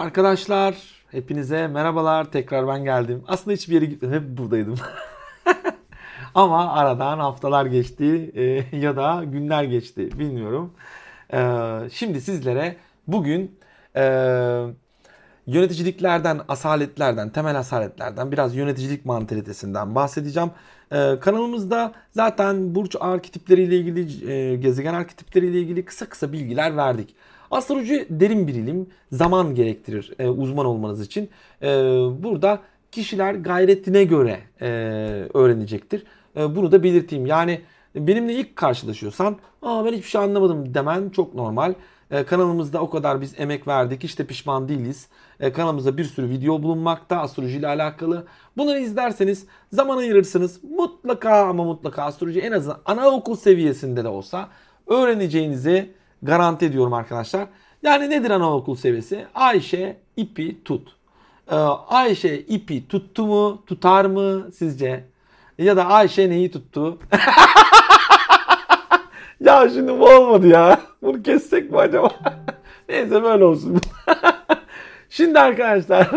Arkadaşlar hepinize merhabalar. Tekrar ben geldim. Aslında hiçbir yere gitmedim. Hep buradaydım. Ama aradan haftalar geçti e, ya da günler geçti. Bilmiyorum. E, şimdi sizlere bugün e, yöneticiliklerden, asaletlerden, temel asaletlerden, biraz yöneticilik mantalitesinden bahsedeceğim. Ee, kanalımızda zaten burç arketipleriyle ilgili, e, gezegen arketipleriyle ilgili kısa kısa bilgiler verdik. Astroloji derin bir ilim, zaman gerektirir e, uzman olmanız için. E, burada kişiler gayretine göre e, öğrenecektir. E, bunu da belirteyim. Yani benimle ilk karşılaşıyorsan, Aa, ben hiçbir şey anlamadım demen çok normal. E, kanalımızda o kadar biz emek verdik. işte pişman değiliz. E, kanalımızda bir sürü video bulunmakta astroloji ile alakalı. Bunları izlerseniz zaman ayırırsınız. Mutlaka ama mutlaka astroloji en azından anaokul seviyesinde de olsa öğreneceğinizi garanti ediyorum arkadaşlar. Yani nedir anaokul seviyesi? Ayşe ipi tut. Ee, Ayşe ipi tuttu mu, tutar mı sizce? Ya da Ayşe neyi tuttu? ya şimdi bu olmadı ya. Bunu kessek mi acaba? Neyse böyle olsun. şimdi arkadaşlar.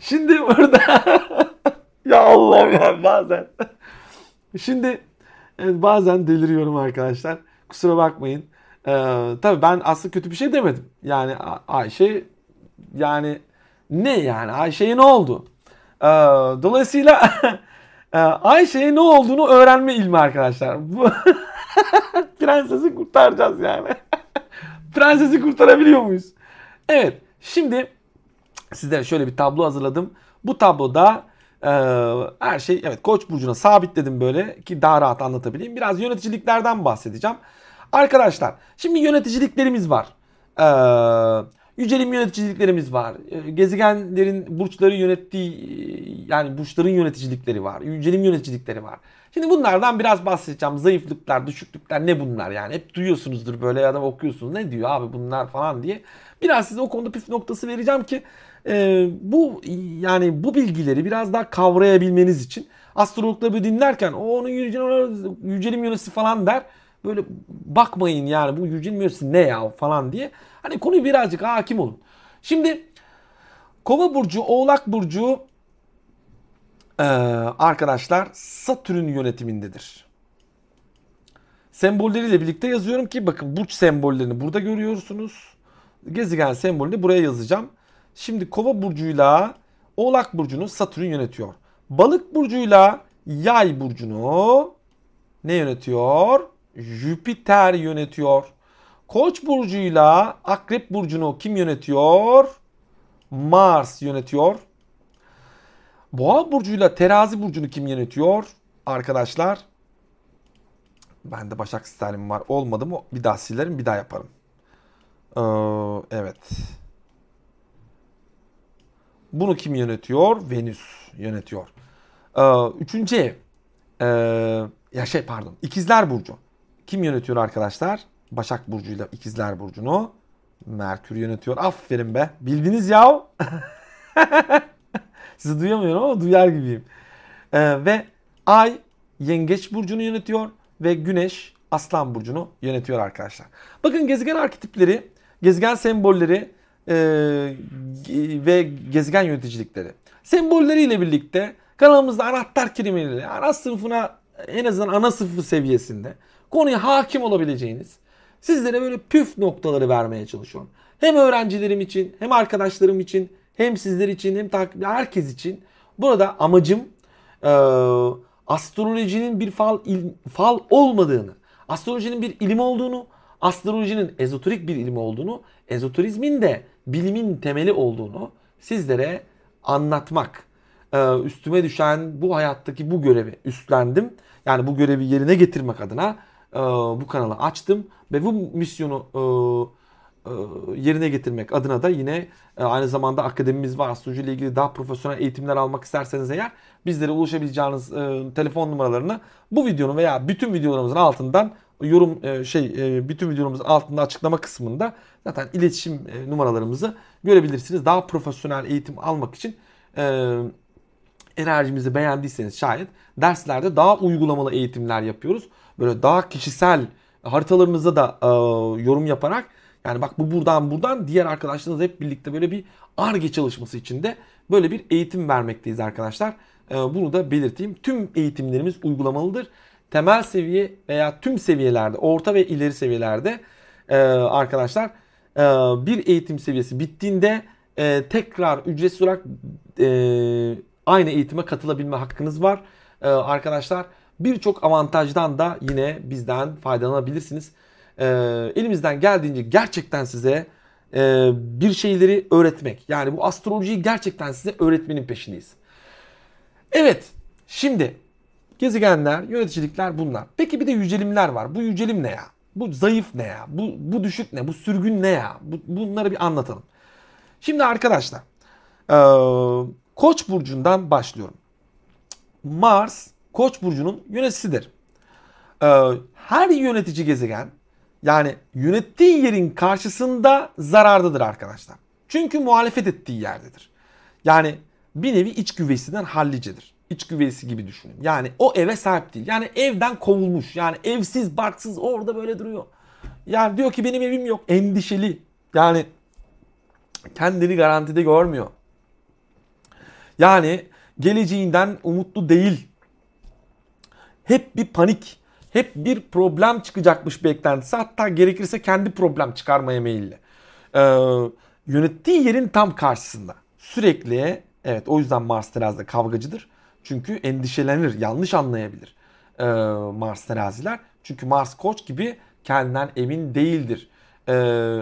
şimdi burada ya Allah'ım ya bazen. Şimdi evet, bazen deliriyorum arkadaşlar. Kusura bakmayın. Ee, tabii ben aslında kötü bir şey demedim. Yani Ayşe yani ne yani Ayşe'ye ne oldu? Ee, dolayısıyla Ee, Ayşe'ye ne olduğunu öğrenme ilmi arkadaşlar. Bu Prensesi kurtaracağız yani. Prensesi kurtarabiliyor muyuz? Evet. Şimdi sizlere şöyle bir tablo hazırladım. Bu tabloda e, her şey evet Koç burcuna sabitledim böyle ki daha rahat anlatabileyim. Biraz yöneticiliklerden bahsedeceğim. Arkadaşlar şimdi yöneticiliklerimiz var. Eee yücelim yöneticiliklerimiz var. Ee, gezegenlerin burçları yönettiği yani burçların yöneticilikleri var. Yücelim yöneticilikleri var. Şimdi bunlardan biraz bahsedeceğim. Zayıflıklar, düşüklükler ne bunlar yani? Hep duyuyorsunuzdur böyle ya da okuyorsunuz. Ne diyor abi bunlar falan diye. Biraz size o konuda püf noktası vereceğim ki e, bu yani bu bilgileri biraz daha kavrayabilmeniz için astrologları dinlerken o onun yücelim, yücelim falan der. Böyle bakmayın yani bu yücelim yönetisi ne ya falan diye. Hani konuyu birazcık hakim olun. Şimdi Kova burcu, Oğlak burcu ee, arkadaşlar Satürn yönetimindedir. Sembolleriyle birlikte yazıyorum ki bakın burç sembollerini burada görüyorsunuz. Gezegen sembolünü buraya yazacağım. Şimdi Kova burcuyla Oğlak burcunu Satürn yönetiyor. Balık burcuyla Yay burcunu ne yönetiyor? Jüpiter yönetiyor. Koç burcuyla Akrep burcunu kim yönetiyor? Mars yönetiyor. Boğa burcuyla Terazi burcunu kim yönetiyor? Arkadaşlar ben de Başak Sterlim var. Olmadı mı bir daha silerim bir daha yaparım. Ee, evet. Bunu kim yönetiyor? Venüs yönetiyor. Ee, üçüncü ev. Ee, ya şey pardon. İkizler Burcu. Kim yönetiyor arkadaşlar? Başak Burcu'yla İkizler Burcu'nu Merkür yönetiyor. Aferin be. Bildiniz ya. Sizi duyamıyorum ama duyar gibiyim. Ee, ve Ay Yengeç Burcu'nu yönetiyor ve Güneş Aslan Burcu'nu yönetiyor arkadaşlar. Bakın gezegen arketipleri, gezegen sembolleri e, ve gezegen yöneticilikleri. Sembolleriyle birlikte kanalımızda anahtar kelimeleri, ana sınıfına en azından ana sınıfı seviyesinde konuya hakim olabileceğiniz sizlere böyle püf noktaları vermeye çalışıyorum. Hem öğrencilerim için, hem arkadaşlarım için, hem sizler için, hem takip herkes için. Burada amacım e, astrolojinin bir fal il, fal olmadığını, astrolojinin bir ilim olduğunu, astrolojinin ezoterik bir ilim olduğunu, ezoterizmin de bilimin temeli olduğunu sizlere anlatmak. Ee, üstüme düşen bu hayattaki bu görevi üstlendim. Yani bu görevi yerine getirmek adına e, bu kanalı açtım ve bu misyonu e, e, yerine getirmek adına da yine aynı zamanda akademimiz var. Astroloji ile ilgili daha profesyonel eğitimler almak isterseniz eğer bizlere ulaşabileceğiniz telefon numaralarını bu videonun veya bütün videolarımızın altından yorum şey bütün videolarımızın altında açıklama kısmında zaten iletişim numaralarımızı görebilirsiniz. Daha profesyonel eğitim almak için enerjimizi beğendiyseniz şayet derslerde daha uygulamalı eğitimler yapıyoruz. Böyle daha kişisel haritalarınıza da e, yorum yaparak Yani bak bu buradan buradan diğer arkadaşlarınız hep birlikte böyle bir ARGE çalışması içinde böyle bir eğitim vermekteyiz arkadaşlar. Bunu da belirteyim. Tüm eğitimlerimiz uygulamalıdır. Temel seviye veya tüm seviyelerde, orta ve ileri seviyelerde e, arkadaşlar e, bir eğitim seviyesi bittiğinde e, tekrar ücretsiz olarak aynı eğitime katılabilme hakkınız var. Arkadaşlar birçok avantajdan da yine bizden faydalanabilirsiniz. Elimizden geldiğince gerçekten size bir şeyleri öğretmek. Yani bu astrolojiyi gerçekten size öğretmenin peşindeyiz. Evet şimdi gezegenler, yöneticilikler bunlar. Peki bir de yücelimler var. Bu yücelim ne ya? Bu zayıf ne ya? Bu, bu düşük ne? Bu sürgün ne ya? Bu, bunları bir anlatalım. Şimdi arkadaşlar e, Koç burcundan başlıyorum. Mars Koç burcunun yöneticisidir. E, her yönetici gezegen yani yönettiği yerin karşısında zarardadır arkadaşlar. Çünkü muhalefet ettiği yerdedir. Yani bir nevi iç güveysinden hallicedir. İç güveysi gibi düşünün. Yani o eve sahip değil. Yani evden kovulmuş. Yani evsiz barksız orada böyle duruyor. Yani diyor ki benim evim yok. Endişeli. Yani kendini garantide görmüyor. Yani geleceğinden umutlu değil. Hep bir panik. Hep bir problem çıkacakmış beklentisi. Hatta gerekirse kendi problem çıkarmaya meyilli. Ee, yönettiği yerin tam karşısında. Sürekli Evet o yüzden Mars terazide kavgacıdır. Çünkü endişelenir, yanlış anlayabilir ee, Mars teraziler. Çünkü Mars koç gibi kendinden emin değildir. Ee,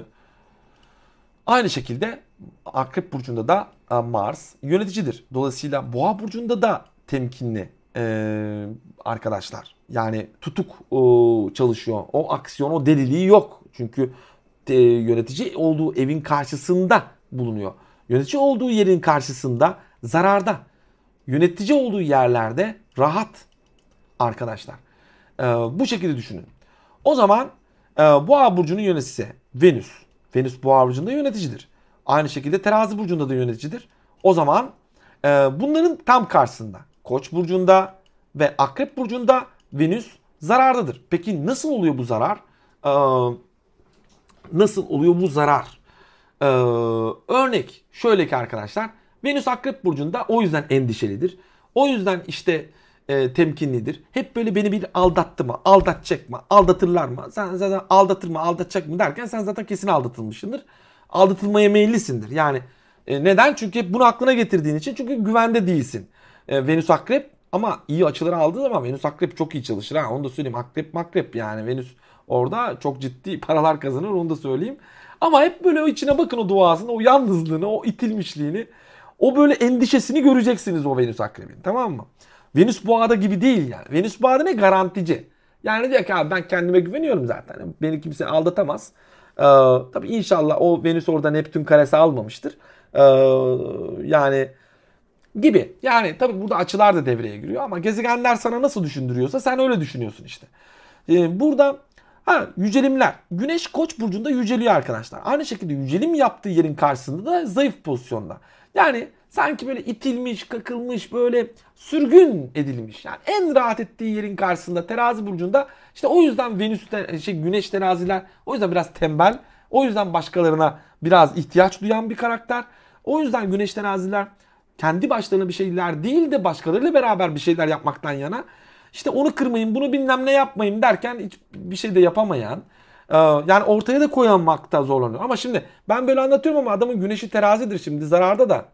aynı şekilde Akrep Burcu'nda da e, Mars yöneticidir. Dolayısıyla Boğa Burcu'nda da temkinli e, arkadaşlar. Yani tutuk e, çalışıyor. O aksiyon, o deliliği yok. Çünkü e, yönetici olduğu evin karşısında bulunuyor. Yönetici olduğu yerin karşısında zararda. Yönetici olduğu yerlerde rahat arkadaşlar. Ee, bu şekilde düşünün. O zaman e, Boğa burcunun yöneticisi Venüs. Venüs Boğa burcunda yöneticidir. Aynı şekilde Terazi burcunda da yöneticidir. O zaman e, bunların tam karşısında Koç burcunda ve Akrep burcunda Venüs zarardadır. Peki nasıl oluyor bu zarar? Ee, nasıl oluyor bu zarar? Ee, örnek şöyle ki arkadaşlar. Venüs Akrep Burcu'nda o yüzden endişelidir. O yüzden işte e, temkinlidir. Hep böyle beni bir aldattı mı, aldatacak mı, aldatırlar mı? Sen zaten aldatır mı, aldatacak mı derken sen zaten kesin aldatılmışsındır. Aldatılmaya meyillisindir. Yani e, neden? Çünkü bunu aklına getirdiğin için. Çünkü güvende değilsin. E, Venüs Akrep ama iyi açıları aldığı zaman Venüs Akrep çok iyi çalışır. Ha, onu da söyleyeyim. Akrep makrep yani Venüs orada çok ciddi paralar kazanır onu da söyleyeyim. Ama hep böyle o içine bakın o duasını, o yalnızlığını, o itilmişliğini, o böyle endişesini göreceksiniz o Venüs akrebin tamam mı? Venüs boğada gibi değil yani. Venüs boğada ne garantici. Yani diyor ki abi ben kendime güveniyorum zaten. Beni kimse aldatamaz. Ee, tabii inşallah o Venüs orada Neptün karesi almamıştır. Ee, yani gibi. Yani tabii burada açılar da devreye giriyor ama gezegenler sana nasıl düşündürüyorsa sen öyle düşünüyorsun işte. Ee, burada Ha yücelimler. Güneş koç burcunda yüceliyor arkadaşlar. Aynı şekilde yücelim yaptığı yerin karşısında da zayıf pozisyonda. Yani sanki böyle itilmiş, kakılmış, böyle sürgün edilmiş. Yani en rahat ettiği yerin karşısında terazi burcunda işte o yüzden Venüs'te şey güneş teraziler o yüzden biraz tembel. O yüzden başkalarına biraz ihtiyaç duyan bir karakter. O yüzden güneş teraziler kendi başlarına bir şeyler değil de başkalarıyla beraber bir şeyler yapmaktan yana işte onu kırmayın, bunu bilmem ne yapmayın derken hiç bir şey de yapamayan yani ortaya da koyamakta zorlanıyor. Ama şimdi ben böyle anlatıyorum ama adamın güneşi terazidir şimdi zararda da.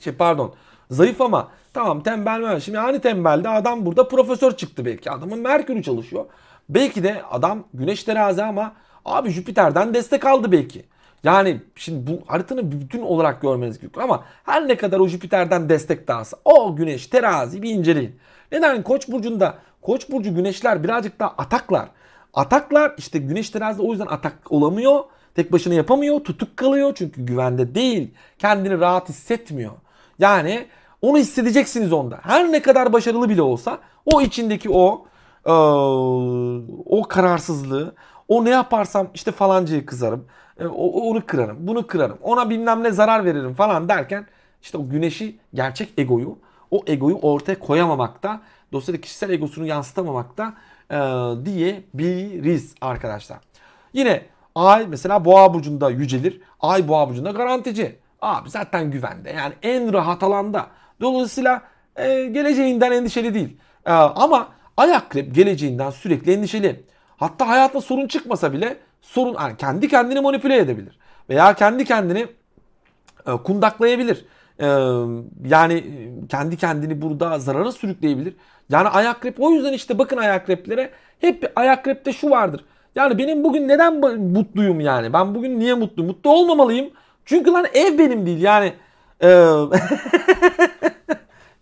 Şey pardon zayıf ama tamam tembel mi? Şimdi hani tembelde adam burada profesör çıktı belki. Adamın Merkür'ü çalışıyor. Belki de adam güneş terazi ama abi Jüpiter'den destek aldı belki. Yani şimdi bu haritanın bütün olarak görmeniz gerekiyor ama her ne kadar o Jüpiter'den destek dağılsa o güneş terazi bir inceleyin. Neden? Koç burcunda Koç burcu güneşler birazcık daha ataklar. Ataklar işte güneş terazide o yüzden atak olamıyor. Tek başına yapamıyor. Tutuk kalıyor çünkü güvende değil. Kendini rahat hissetmiyor. Yani onu hissedeceksiniz onda. Her ne kadar başarılı bile olsa o içindeki o e, o kararsızlığı o ne yaparsam işte falancayı kızarım. E, onu kırarım. Bunu kırarım. Ona bilmem ne zarar veririm falan derken işte o güneşi gerçek egoyu o egoyu ortaya koyamamakta, dolayısıyla kişisel egosunu yansıtamamakta e, diyebiliriz arkadaşlar. Yine Ay mesela boğa burcunda yücelir. Ay boğa burcunda garantici. Abi zaten güvende. Yani en rahat alanda. Dolayısıyla e, geleceğinden endişeli değil. E, ama ay akrep geleceğinden sürekli endişeli. Hatta hayatta sorun çıkmasa bile sorun yani kendi kendini manipüle edebilir. Veya kendi kendini e, kundaklayabilir. Yani kendi kendini burada zarara sürükleyebilir. Yani ayak rep o yüzden işte bakın ayak replere hep ayak repte şu vardır. Yani benim bugün neden mutluyum yani? Ben bugün niye mutlu? Mutlu olmamalıyım. Çünkü lan ev benim değil yani. E,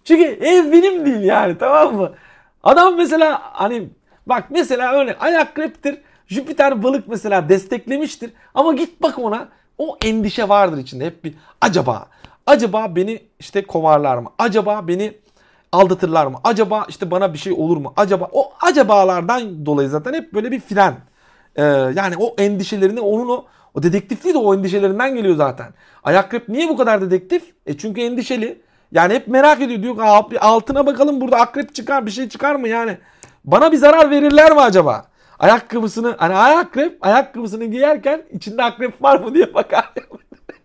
çünkü ev benim değil yani tamam mı? Adam mesela hani bak mesela öyle ayak reptir. Jüpiter balık mesela desteklemiştir. Ama git bak ona o endişe vardır içinde hep bir acaba acaba beni işte kovarlar mı? Acaba beni aldatırlar mı? Acaba işte bana bir şey olur mu? Acaba o acabalardan dolayı zaten hep böyle bir fren. Ee, yani o endişelerini onun o o dedektifliği de o endişelerinden geliyor zaten. Ayak niye bu kadar dedektif? E çünkü endişeli. Yani hep merak ediyor. Diyor altına bakalım burada akrep çıkar bir şey çıkar mı yani? Bana bir zarar verirler mi acaba? Ayakkabısını hani ayakrep ayakkabısını giyerken içinde akrep var mı diye bakar.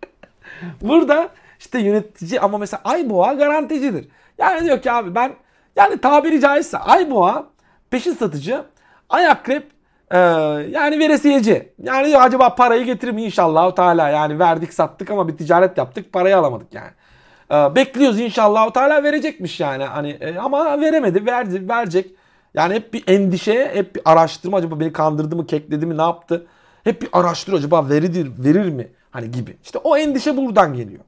burada işte yönetici ama mesela ay boğa garanticidir. Yani diyor ki abi ben yani tabiri caizse ay boğa peşin satıcı ay akrep e, yani veresiyeci. Yani diyor acaba parayı getirir mi inşallah Teala yani verdik sattık ama bir ticaret yaptık parayı alamadık yani. E, bekliyoruz inşallah Teala verecekmiş yani hani e, ama veremedi verdi verecek. Yani hep bir endişe, hep bir araştırma acaba beni kandırdı mı, kekledi mi, ne yaptı? Hep bir araştır acaba verir, verir mi? Hani gibi. İşte o endişe buradan geliyor.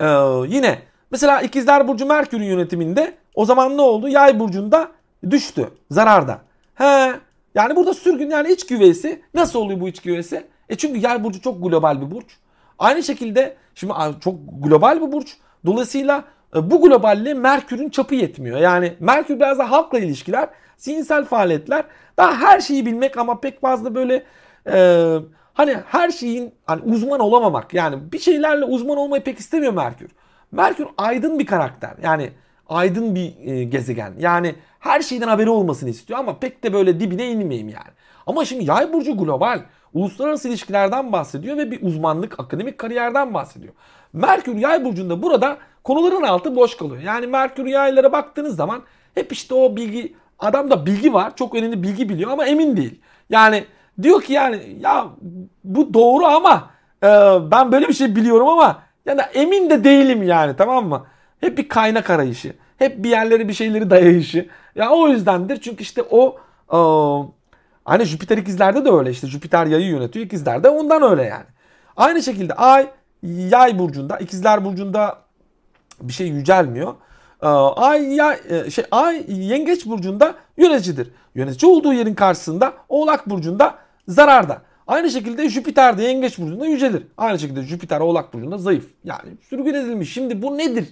Ee, yine mesela ikizler burcu Merkür'ün yönetiminde o zaman ne oldu? Yay burcunda düştü. Zararda. He. Yani burada sürgün yani iç güveysi. Nasıl oluyor bu iç güveysi? E çünkü yay burcu çok global bir burç. Aynı şekilde şimdi çok global bir burç. Dolayısıyla e, bu globalliğe Merkür'ün çapı yetmiyor. Yani Merkür biraz da halkla ilişkiler, zihinsel faaliyetler. Daha her şeyi bilmek ama pek fazla böyle e, hani her şeyin hani uzman olamamak. Yani bir şeylerle uzman olmayı pek istemiyor Merkür. Merkür aydın bir karakter. Yani aydın bir e, gezegen. Yani her şeyden haberi olmasını istiyor ama pek de böyle dibine inmeyeyim yani. Ama şimdi yay burcu global. Uluslararası ilişkilerden bahsediyor ve bir uzmanlık, akademik kariyerden bahsediyor. Merkür yay burcunda burada konuların altı boş kalıyor. Yani Merkür yaylara baktığınız zaman hep işte o bilgi adamda bilgi var. Çok önemli bilgi biliyor ama emin değil. Yani diyor ki yani ya bu doğru ama e, ben böyle bir şey biliyorum ama yani emin de değilim yani tamam mı? Hep bir kaynak arayışı. Hep bir yerlere bir şeyleri dayayışı. Ya o yüzdendir çünkü işte o e, hani Jüpiter ikizlerde de öyle işte Jüpiter yayı yönetiyor ikizlerde ondan öyle yani. Aynı şekilde ay yay burcunda ikizler burcunda bir şey yücelmiyor. Ee, ay ya e, şey ay yengeç burcunda yöneticidir. Yönetici olduğu yerin karşısında Oğlak burcunda zararda. Aynı şekilde Jüpiter de yengeç burcunda yücelir. Aynı şekilde Jüpiter Oğlak burcunda zayıf. Yani sürgün edilmiş. Şimdi bu nedir?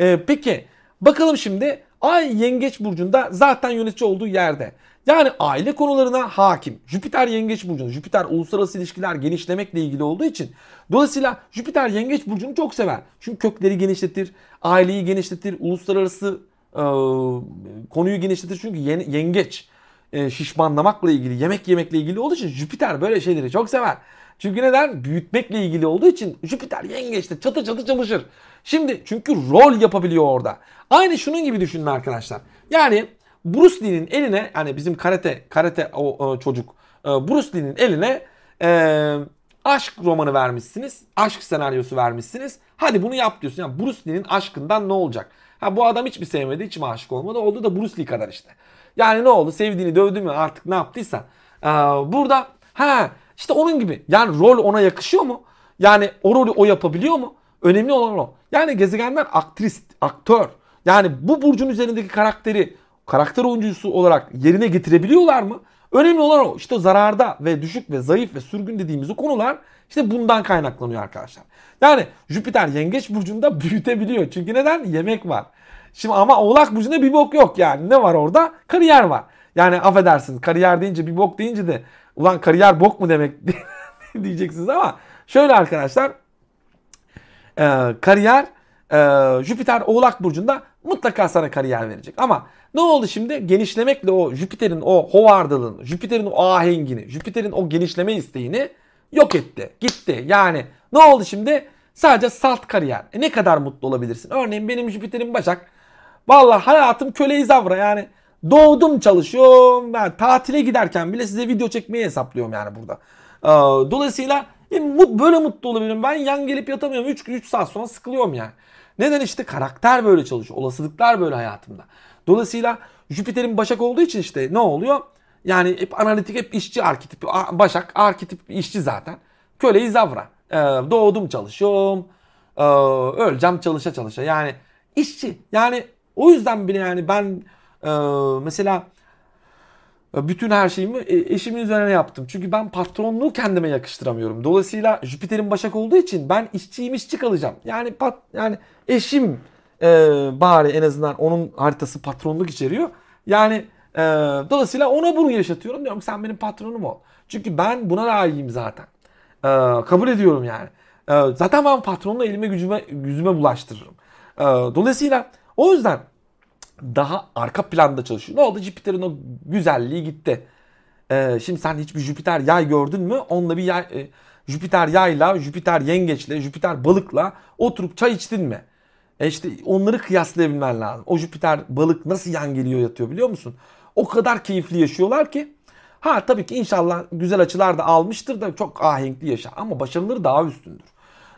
Ee, peki bakalım şimdi Ay yengeç burcunda zaten yönetici olduğu yerde. Yani aile konularına hakim. Jüpiter yengeç burcunda. Jüpiter uluslararası ilişkiler genişlemekle ilgili olduğu için. Dolayısıyla Jüpiter yengeç burcunu çok sever. Çünkü kökleri genişletir, aileyi genişletir, uluslararası e, konuyu genişletir. Çünkü yengeç e, şişmanlamakla ilgili, yemek yemekle ilgili olduğu için Jüpiter böyle şeyleri çok sever. Çünkü neden? Büyütmekle ilgili olduğu için Jüpiter yengeçte çatı çatı çalışır. Şimdi çünkü rol yapabiliyor orada. Aynı şunun gibi düşünün arkadaşlar. Yani Bruce Lee'nin eline hani bizim karate karate o, o çocuk e, Bruce Lee'nin eline e, aşk romanı vermişsiniz. Aşk senaryosu vermişsiniz. Hadi bunu yap diyorsun. Yani Bruce Lee'nin aşkından ne olacak? Ha bu adam hiç mi sevmedi, hiç mi aşık olmadı? Oldu da Bruce Lee kadar işte. Yani ne oldu? Sevdiğini dövdü mü artık ne yaptıysa. Ee, burada ha işte onun gibi. Yani rol ona yakışıyor mu? Yani o rolü o yapabiliyor mu? Önemli olan o. Yani gezegenler aktris, aktör. Yani bu burcun üzerindeki karakteri karakter oyuncusu olarak yerine getirebiliyorlar mı? Önemli olan o. İşte zararda ve düşük ve zayıf ve sürgün dediğimiz o konular işte bundan kaynaklanıyor arkadaşlar. Yani Jüpiter yengeç burcunda büyütebiliyor. Çünkü neden? Yemek var. Şimdi ama oğlak burcunda bir bok yok yani. Ne var orada? Kariyer var. Yani affedersiniz kariyer deyince bir bok deyince de ulan kariyer bok mu demek diyeceksiniz ama şöyle arkadaşlar e, kariyer e, Jüpiter Oğlak Burcu'nda mutlaka sana kariyer verecek. Ama ne oldu şimdi? Genişlemekle o Jüpiter'in o hovardalığını, Jüpiter'in o ahengini, Jüpiter'in o genişleme isteğini yok etti. Gitti. Yani ne oldu şimdi? Sadece salt kariyer. E ne kadar mutlu olabilirsin? Örneğin benim Jüpiter'in Başak. Vallahi hayatım köle izavra yani. Doğdum çalışıyorum. Ben tatile giderken bile size video çekmeyi hesaplıyorum yani burada. Ee, dolayısıyla böyle mutlu olabilirim. Ben yan gelip yatamıyorum. 3 3 saat sonra sıkılıyorum yani. Neden işte karakter böyle çalışıyor. Olasılıklar böyle hayatımda. Dolayısıyla Jüpiter'in Başak olduğu için işte ne oluyor? Yani hep analitik, hep işçi arketipi. Başak arketip işçi zaten. Köleyi zavra. Ee, doğdum çalışıyorum. Ee, öleceğim çalışa çalışa. Yani işçi. Yani o yüzden bile yani ben e, mesela bütün her şeyimi e, eşimin üzerine yaptım. Çünkü ben patronluğu kendime yakıştıramıyorum. Dolayısıyla Jüpiter'in başak olduğu için ben işçiyim işçi kalacağım. Yani pat, yani eşim e, bari en azından onun haritası patronluk içeriyor. Yani e, dolayısıyla ona bunu yaşatıyorum. Diyorum sen benim patronum ol. Çünkü ben buna layığım zaten. E, kabul ediyorum yani. E, zaten ben patronla elime gücüme, yüzüme bulaştırırım. E, dolayısıyla o yüzden daha arka planda çalışıyor. Ne oldu? Jüpiter'in o güzelliği gitti. Ee, şimdi sen hiçbir Jüpiter yay gördün mü? Onunla bir yay, e, Jüpiter yayla, Jüpiter yengeçle, Jüpiter balıkla oturup çay içtin mi? E işte onları kıyaslayabilmen lazım. O Jüpiter balık nasıl yan geliyor yatıyor biliyor musun? O kadar keyifli yaşıyorlar ki. Ha tabii ki inşallah güzel açılar da almıştır da çok ahenkli yaşar. Ama başarıları daha üstündür.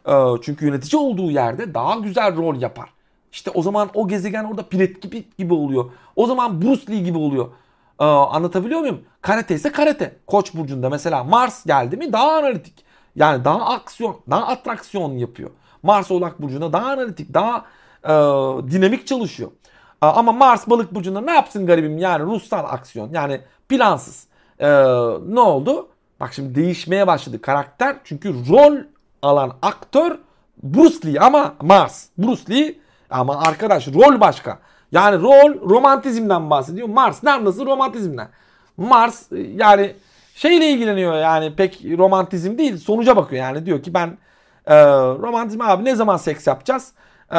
Ee, çünkü yönetici olduğu yerde daha güzel rol yapar. İşte o zaman o gezegen orada Piret gibi, gibi oluyor. O zaman Bruce Lee gibi oluyor. Ee, anlatabiliyor muyum? Karate ise karate. Koç burcunda mesela Mars geldi mi daha analitik. Yani daha aksiyon, daha atraksiyon yapıyor. Mars Oğlak burcunda daha analitik, daha e, dinamik çalışıyor. E, ama Mars Balık burcunda ne yapsın garibim? Yani ruhsal aksiyon, yani plansız. E, ne oldu? Bak şimdi değişmeye başladı karakter. Çünkü rol alan aktör Bruce Lee ama Mars. Bruce Lee ama arkadaş rol başka. Yani rol romantizmden bahsediyor. Mars ne nasıl romantizmden. Mars e, yani şeyle ilgileniyor yani pek romantizm değil sonuca bakıyor yani diyor ki ben e, romantizm abi ne zaman seks yapacağız? E,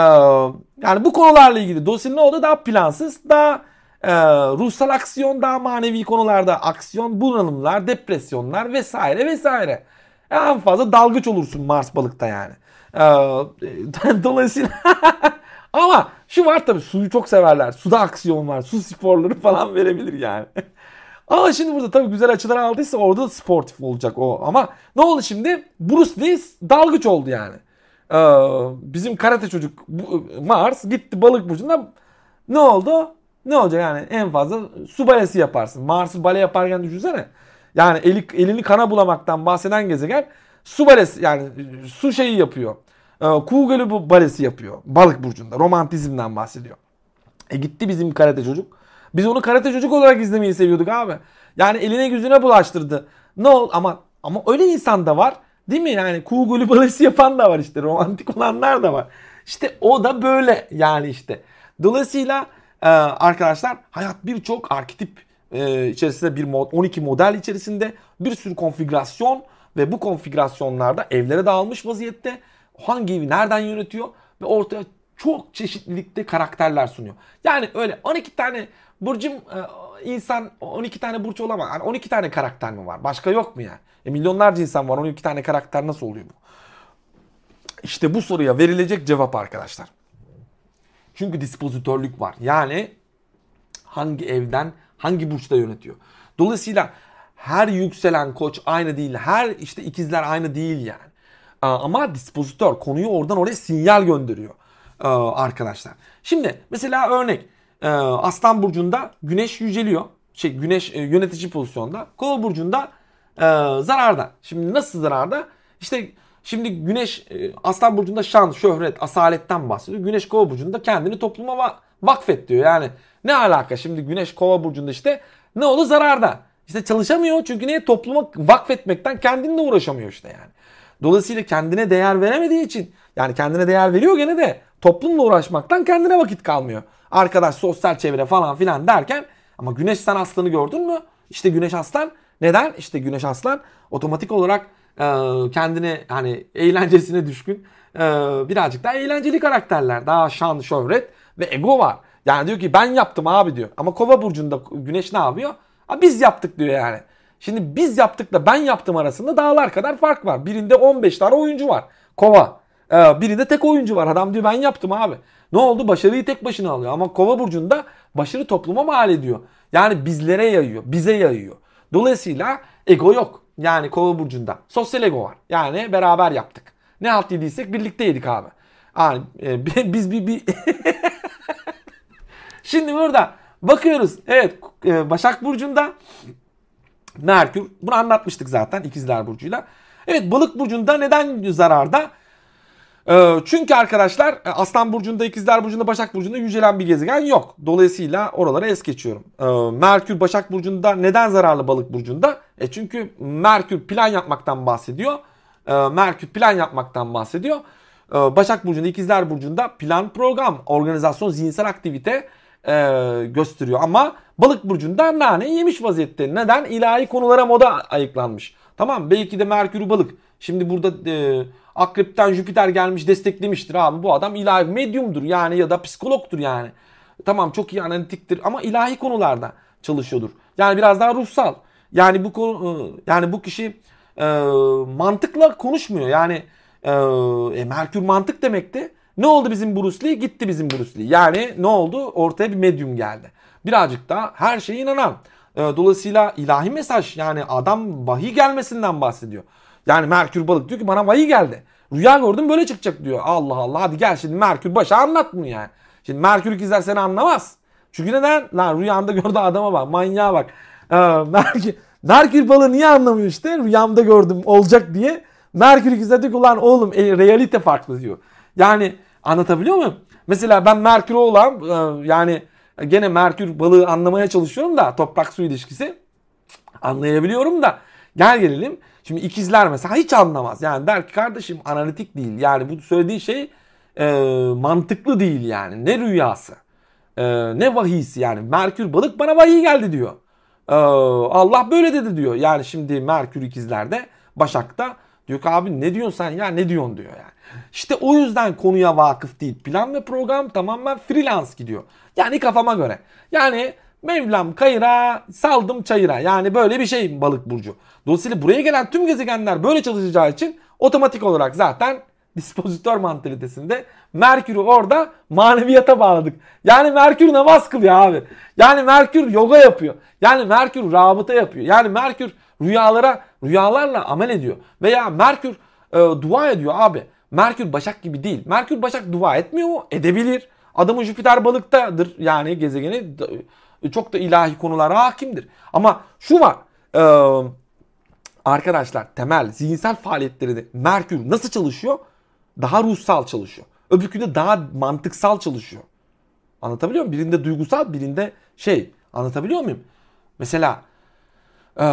yani bu konularla ilgili Dolayısıyla ne oldu? Daha plansız, daha e, ruhsal aksiyon, daha manevi konularda aksiyon, bunalımlar, depresyonlar vesaire vesaire. En fazla dalgıç olursun Mars balıkta yani. E, dolayısıyla Ama şu var tabii suyu çok severler. Suda aksiyon var. Su sporları falan verebilir yani. Ama şimdi burada tabii güzel açılar aldıysa orada da sportif olacak o. Ama ne oldu şimdi? Bruce Lee dalgıç oldu yani. Ee, bizim karate çocuk Mars gitti balık burcunda. Ne oldu? Ne olacak yani en fazla su balesi yaparsın. Mars'ı bale yaparken düşünsene. Yani eli, elini kana bulamaktan bahseden gezegen su balesi yani su şeyi yapıyor. Ee, Kuğu Gölü balesi yapıyor. Balık burcunda. Romantizmden bahsediyor. E gitti bizim karate çocuk. Biz onu karate çocuk olarak izlemeyi seviyorduk abi. Yani eline yüzüne bulaştırdı. Ne ol ama ama öyle insan da var. Değil mi? Yani kuğu balesi yapan da var işte. Romantik olanlar da var. İşte o da böyle yani işte. Dolayısıyla e, arkadaşlar hayat birçok arketip e, içerisinde bir mod, 12 model içerisinde bir sürü konfigürasyon ve bu konfigürasyonlarda evlere dağılmış vaziyette hangi evi nereden yönetiyor ve ortaya çok çeşitlilikte karakterler sunuyor. Yani öyle 12 tane burcum e, insan 12 tane burç olamaz. Yani 12 tane karakter mi var? Başka yok mu yani? E milyonlarca insan var. 12 tane karakter nasıl oluyor bu? İşte bu soruya verilecek cevap arkadaşlar. Çünkü dispozitörlük var. Yani hangi evden hangi burçta yönetiyor. Dolayısıyla her yükselen koç aynı değil. Her işte ikizler aynı değil yani. Ama dispozitör konuyu oradan oraya sinyal gönderiyor arkadaşlar. Şimdi mesela örnek Aslan Burcu'nda güneş yüceliyor. Şey güneş yönetici pozisyonda. Kova Burcu'nda zararda. Şimdi nasıl zararda? İşte şimdi güneş Aslan Burcu'nda şan, şöhret, asaletten bahsediyor. Güneş Kova Burcu'nda kendini topluma vakfet diyor. Yani ne alaka şimdi güneş Kova Burcu'nda işte ne oldu zararda. İşte çalışamıyor çünkü niye topluma vakfetmekten kendinle uğraşamıyor işte yani. Dolayısıyla kendine değer veremediği için yani kendine değer veriyor gene de toplumla uğraşmaktan kendine vakit kalmıyor. Arkadaş sosyal çevre falan filan derken ama güneş sen aslanı gördün mü? İşte güneş aslan neden? İşte güneş aslan otomatik olarak e, kendine hani eğlencesine düşkün e, birazcık daha eğlenceli karakterler. Daha şan, şöhret, Ve ego var. Yani diyor ki ben yaptım abi diyor. Ama kova burcunda güneş ne yapıyor? Biz yaptık diyor yani. Şimdi biz yaptıkla ben yaptım arasında dağlar kadar fark var. Birinde 15 tane oyuncu var. Kova. Ee, birinde tek oyuncu var. Adam diyor ben yaptım abi. Ne oldu? Başarıyı tek başına alıyor. Ama kova burcunda başarı topluma mal ediyor. Yani bizlere yayıyor. Bize yayıyor. Dolayısıyla ego yok. Yani kova burcunda. Sosyal ego var. Yani beraber yaptık. Ne halt yediysek birlikte yedik abi. Yani e, biz bir... bir Şimdi burada bakıyoruz. Evet e, Başak Burcu'nda Merkür. Bunu anlatmıştık zaten ikizler Burcu'yla. Evet balık burcunda neden zararda? Ee, çünkü arkadaşlar e, Aslan Burcu'nda, İkizler Burcu'nda, Başak Burcu'nda yücelen bir gezegen yok. Dolayısıyla oraları es geçiyorum. Ee, Merkür Başak Burcu'nda neden zararlı Balık Burcu'nda? E çünkü Merkür plan yapmaktan bahsediyor. Ee, Merkür plan yapmaktan bahsediyor. Başak Burcu'nda, İkizler Burcu'nda plan, program, organizasyon, zihinsel aktivite e, gösteriyor. Ama Balık Burcu'nda nane yemiş vaziyette. Neden? İlahi konulara moda ayıklanmış. Tamam belki de Merkür Balık. Şimdi burada... E, Akrep'ten Jüpiter gelmiş desteklemiştir abi. Bu adam ilahi medyumdur yani ya da psikologtur yani. Tamam çok iyi analitiktir ama ilahi konularda çalışıyordur. Yani biraz daha ruhsal. Yani bu konu e, yani bu kişi e, mantıkla konuşmuyor. Yani e, e, Merkür mantık demekti. Ne oldu bizim Bruce Lee? Gitti bizim Bruce Lee. Yani ne oldu? Ortaya bir medyum geldi. Birazcık da her şeye inanan. E, dolayısıyla ilahi mesaj yani adam vahiy gelmesinden bahsediyor. Yani Merkür balık diyor ki bana vahiy geldi. Rüya gördüm böyle çıkacak diyor. Allah Allah hadi gel şimdi Merkür başa anlat bunu yani. Şimdi Merkür ikizler seni anlamaz. Çünkü neden? Lan rüyamda gördü adama bak manyağa bak. Ee, Merkür, Merkür balığı niye anlamıyor işte rüyamda gördüm olacak diye. Merkür ikizler diyor ki ulan oğlum e, realite farklı diyor. Yani anlatabiliyor muyum? Mesela ben Merkür oğlan e, yani gene Merkür balığı anlamaya çalışıyorum da toprak su ilişkisi anlayabiliyorum da gel gelelim Şimdi ikizler mesela hiç anlamaz. Yani der ki kardeşim analitik değil. Yani bu söylediği şey e, mantıklı değil yani. Ne rüyası e, ne vahiysi yani. Merkür balık bana vahiy geldi diyor. E, Allah böyle dedi diyor. Yani şimdi Merkür ikizlerde Başak'ta diyor ki abi ne diyorsun sen ya ne diyorsun diyor yani. İşte o yüzden konuya vakıf değil. Plan ve program tamamen freelance gidiyor. Yani kafama göre. Yani Mevlam kayıra saldım çayıra. Yani böyle bir şey balık burcu. Dolayısıyla buraya gelen tüm gezegenler böyle çalışacağı için otomatik olarak zaten dispozitör mantalitesinde Merkür'ü orada maneviyata bağladık. Yani Merkür namaz kılıyor abi. Yani Merkür yoga yapıyor. Yani Merkür rabıta yapıyor. Yani Merkür rüyalara rüyalarla amel ediyor. Veya Merkür e, dua ediyor abi. Merkür Başak gibi değil. Merkür Başak dua etmiyor mu? Edebilir. Adamın Jüpiter balıktadır. Yani gezegeni çok da ilahi konulara hakimdir. Ama şu var. E, arkadaşlar temel zihinsel faaliyetleri Merkür nasıl çalışıyor? Daha ruhsal çalışıyor. Öbürkünde daha mantıksal çalışıyor. Anlatabiliyor muyum? Birinde duygusal, birinde şey. Anlatabiliyor muyum? Mesela ee,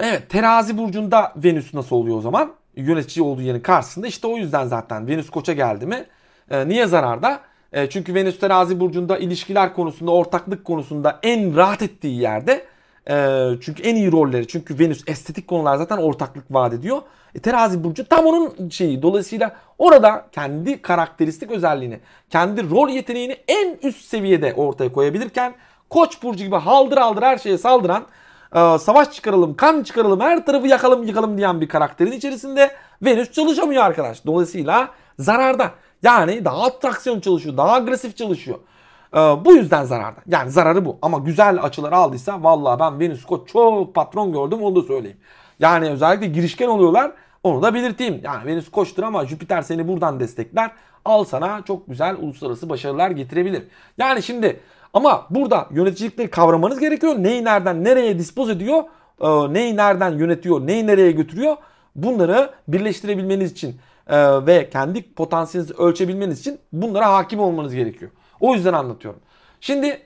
evet terazi burcunda Venüs nasıl oluyor o zaman? Yönetici olduğu yerin karşısında işte o yüzden zaten Venüs koça geldi mi? E, niye zararda? E, çünkü Venüs terazi burcunda ilişkiler konusunda, ortaklık konusunda en rahat ettiği yerde. E, çünkü en iyi rolleri. Çünkü Venüs estetik konular zaten ortaklık vaat ediyor. E, terazi burcu tam onun şeyi. Dolayısıyla orada kendi karakteristik özelliğini, kendi rol yeteneğini en üst seviyede ortaya koyabilirken Koç burcu gibi haldır haldır her şeye saldıran, e, savaş çıkaralım, kan çıkaralım, her tarafı yakalım yıkalım diyen bir karakterin içerisinde Venüs çalışamıyor arkadaş. Dolayısıyla zararda. Yani daha atraksiyon çalışıyor, daha agresif çalışıyor. Ee, bu yüzden zararda. Yani zararı bu. Ama güzel açılar aldıysa vallahi ben Venüs Koç çok patron gördüm onu da söyleyeyim. Yani özellikle girişken oluyorlar. Onu da belirteyim. Yani Venüs Koç'tur ama Jüpiter seni buradan destekler. Al sana çok güzel uluslararası başarılar getirebilir. Yani şimdi ama burada yöneticilikleri kavramanız gerekiyor. Neyi nereden nereye dispoz ediyor? E, neyi nereden yönetiyor? Neyi nereye götürüyor? Bunları birleştirebilmeniz için e, ve kendi potansiyelinizi ölçebilmeniz için bunlara hakim olmanız gerekiyor. O yüzden anlatıyorum. Şimdi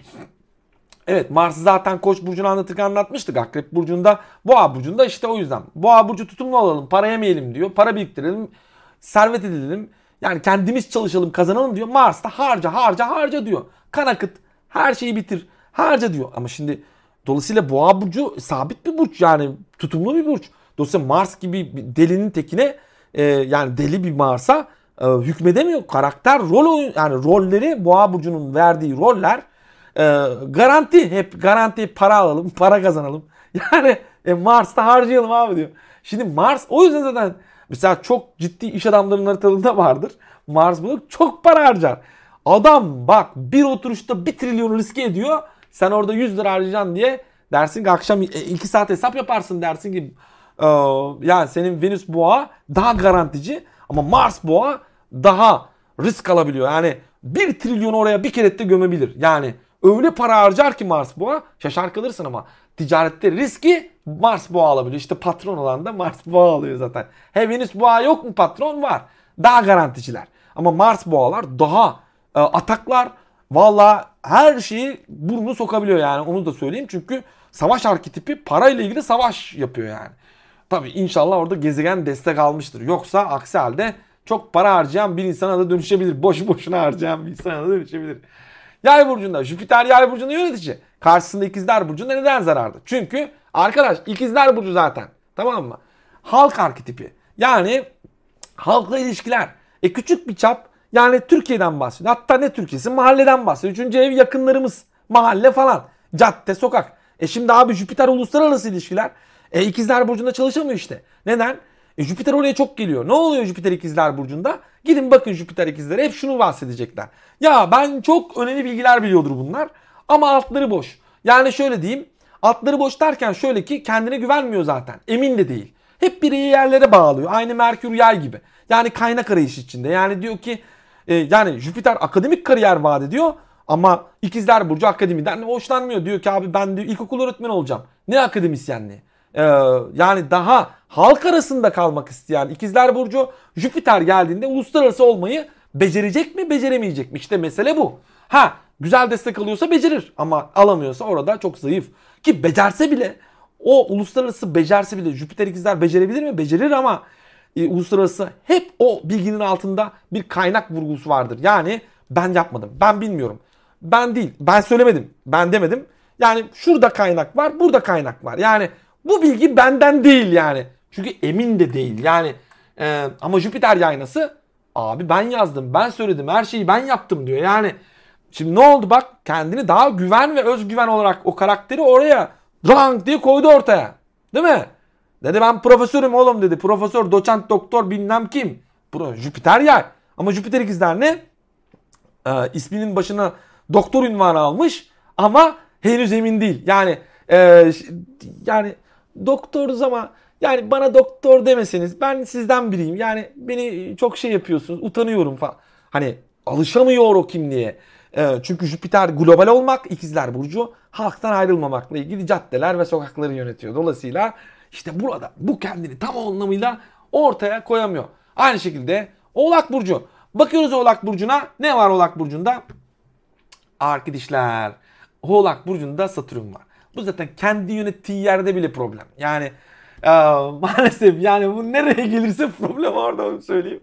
evet Mars zaten Koç burcunu anlatırken anlatmıştık. Akrep burcunda, Boğa burcunda işte o yüzden. Boğa burcu tutumlu olalım, para yemeyelim diyor. Para biriktirelim, servet edelim. Yani kendimiz çalışalım, kazanalım diyor. Mars da harca, harca, harca diyor. Kan akıt, her şeyi bitir, harca diyor. Ama şimdi dolayısıyla Boğa burcu sabit bir burç yani tutumlu bir burç. Dolayısıyla Mars gibi delinin tekine e, yani deli bir Mars'a e, hükmedemiyor. Karakter rol oyun yani rolleri Boğa burcunun verdiği roller e, garanti hep garanti para alalım, para kazanalım. Yani e, Mars'ta harcayalım abi diyor. Şimdi Mars o yüzden zaten mesela çok ciddi iş adamlarının haritalarında vardır. Mars bunu çok para harcar. Adam bak bir oturuşta bir trilyonu riske ediyor. Sen orada 100 lira harcayacaksın diye dersin ki akşam 2 saat hesap yaparsın dersin ki e, yani senin Venüs boğa daha garantici ama Mars boğa daha risk alabiliyor. Yani 1 trilyonu oraya bir kere de gömebilir. Yani öyle para harcar ki Mars boğa şaşar kalırsın ama ticarette riski Mars boğa alabiliyor. İşte patron olan da Mars boğa alıyor zaten. He Venüs boğa yok mu patron? Var. Daha garanticiler. Ama Mars boğalar daha e, ataklar valla her şeyi burnu sokabiliyor yani onu da söyleyeyim. Çünkü savaş arketipi parayla ilgili savaş yapıyor yani. Tabi inşallah orada gezegen destek almıştır. Yoksa aksi halde çok para harcayan bir insana da dönüşebilir. Boş boşuna harcayan bir insana da dönüşebilir. Yay burcunda Jüpiter yay burcunda yönetici. Karşısında ikizler burcunda neden zarardı? Çünkü arkadaş ikizler burcu zaten tamam mı? Halk arketipi. Yani halkla ilişkiler. E küçük bir çap yani Türkiye'den bahsediyor. Hatta ne Türkiye'si mahalleden bahsediyor. Üçüncü ev yakınlarımız. Mahalle falan. Cadde, sokak. E şimdi abi Jüpiter uluslararası ilişkiler. E ikizler burcunda çalışamıyor işte. Neden? E Jüpiter oraya çok geliyor. Ne oluyor Jüpiter ikizler burcunda? Gidin bakın Jüpiter ikizlere hep şunu bahsedecekler. Ya ben çok önemli bilgiler biliyordur bunlar. Ama altları boş. Yani şöyle diyeyim. Altları boş derken şöyle ki kendine güvenmiyor zaten. Emin de değil. Hep bir yerlere bağlıyor. Aynı Merkür yay gibi. Yani kaynak arayışı içinde. Yani diyor ki e, yani Jüpiter akademik kariyer vaat ediyor. Ama ikizler burcu akademiden hoşlanmıyor. Diyor ki abi ben diyor ilkokul öğretmeni olacağım. Ne akademisyenliği? Ee, yani daha halk arasında kalmak isteyen ikizler burcu Jüpiter geldiğinde uluslararası olmayı becerecek mi beceremeyecek mi? İşte mesele bu. Ha güzel destek alıyorsa becerir ama alamıyorsa orada çok zayıf. Ki becerse bile o uluslararası becerse bile Jüpiter ikizler becerebilir mi? Becerir ama e, uluslararası hep o bilginin altında bir kaynak vurgusu vardır. Yani ben yapmadım, ben bilmiyorum. Ben değil, ben söylemedim, ben demedim. Yani şurada kaynak var, burada kaynak var. Yani bu bilgi benden değil yani. Çünkü emin de değil. Yani e, ama Jüpiter yaynası abi ben yazdım, ben söyledim, her şeyi ben yaptım diyor. Yani şimdi ne oldu bak kendini daha güven ve özgüven olarak o karakteri oraya rank diye koydu ortaya. Değil mi? Dedi ben profesörüm oğlum dedi. Profesör, doçent, doktor bilmem kim. Jüpiter yay. Ama Jüpiter ikizler ne? Ee, isminin başına doktor ünvanı almış ama henüz emin değil. Yani e, yani doktoruz ama yani bana doktor demeseniz ben sizden biriyim. Yani beni çok şey yapıyorsunuz. Utanıyorum falan. Hani alışamıyor o kimliğe. E, çünkü Jüpiter global olmak, ikizler burcu halktan ayrılmamakla ilgili caddeler ve sokakları yönetiyor. Dolayısıyla işte burada bu kendini tam anlamıyla ortaya koyamıyor. Aynı şekilde Oğlak Burcu. Bakıyoruz Oğlak Burcu'na. Ne var Oğlak Burcu'nda? Arkadaşlar. Oğlak Burcu'nda Satürn var. Bu zaten kendi yönettiği yerde bile problem. Yani e, maalesef yani bu nereye gelirse problem orada onu söyleyeyim.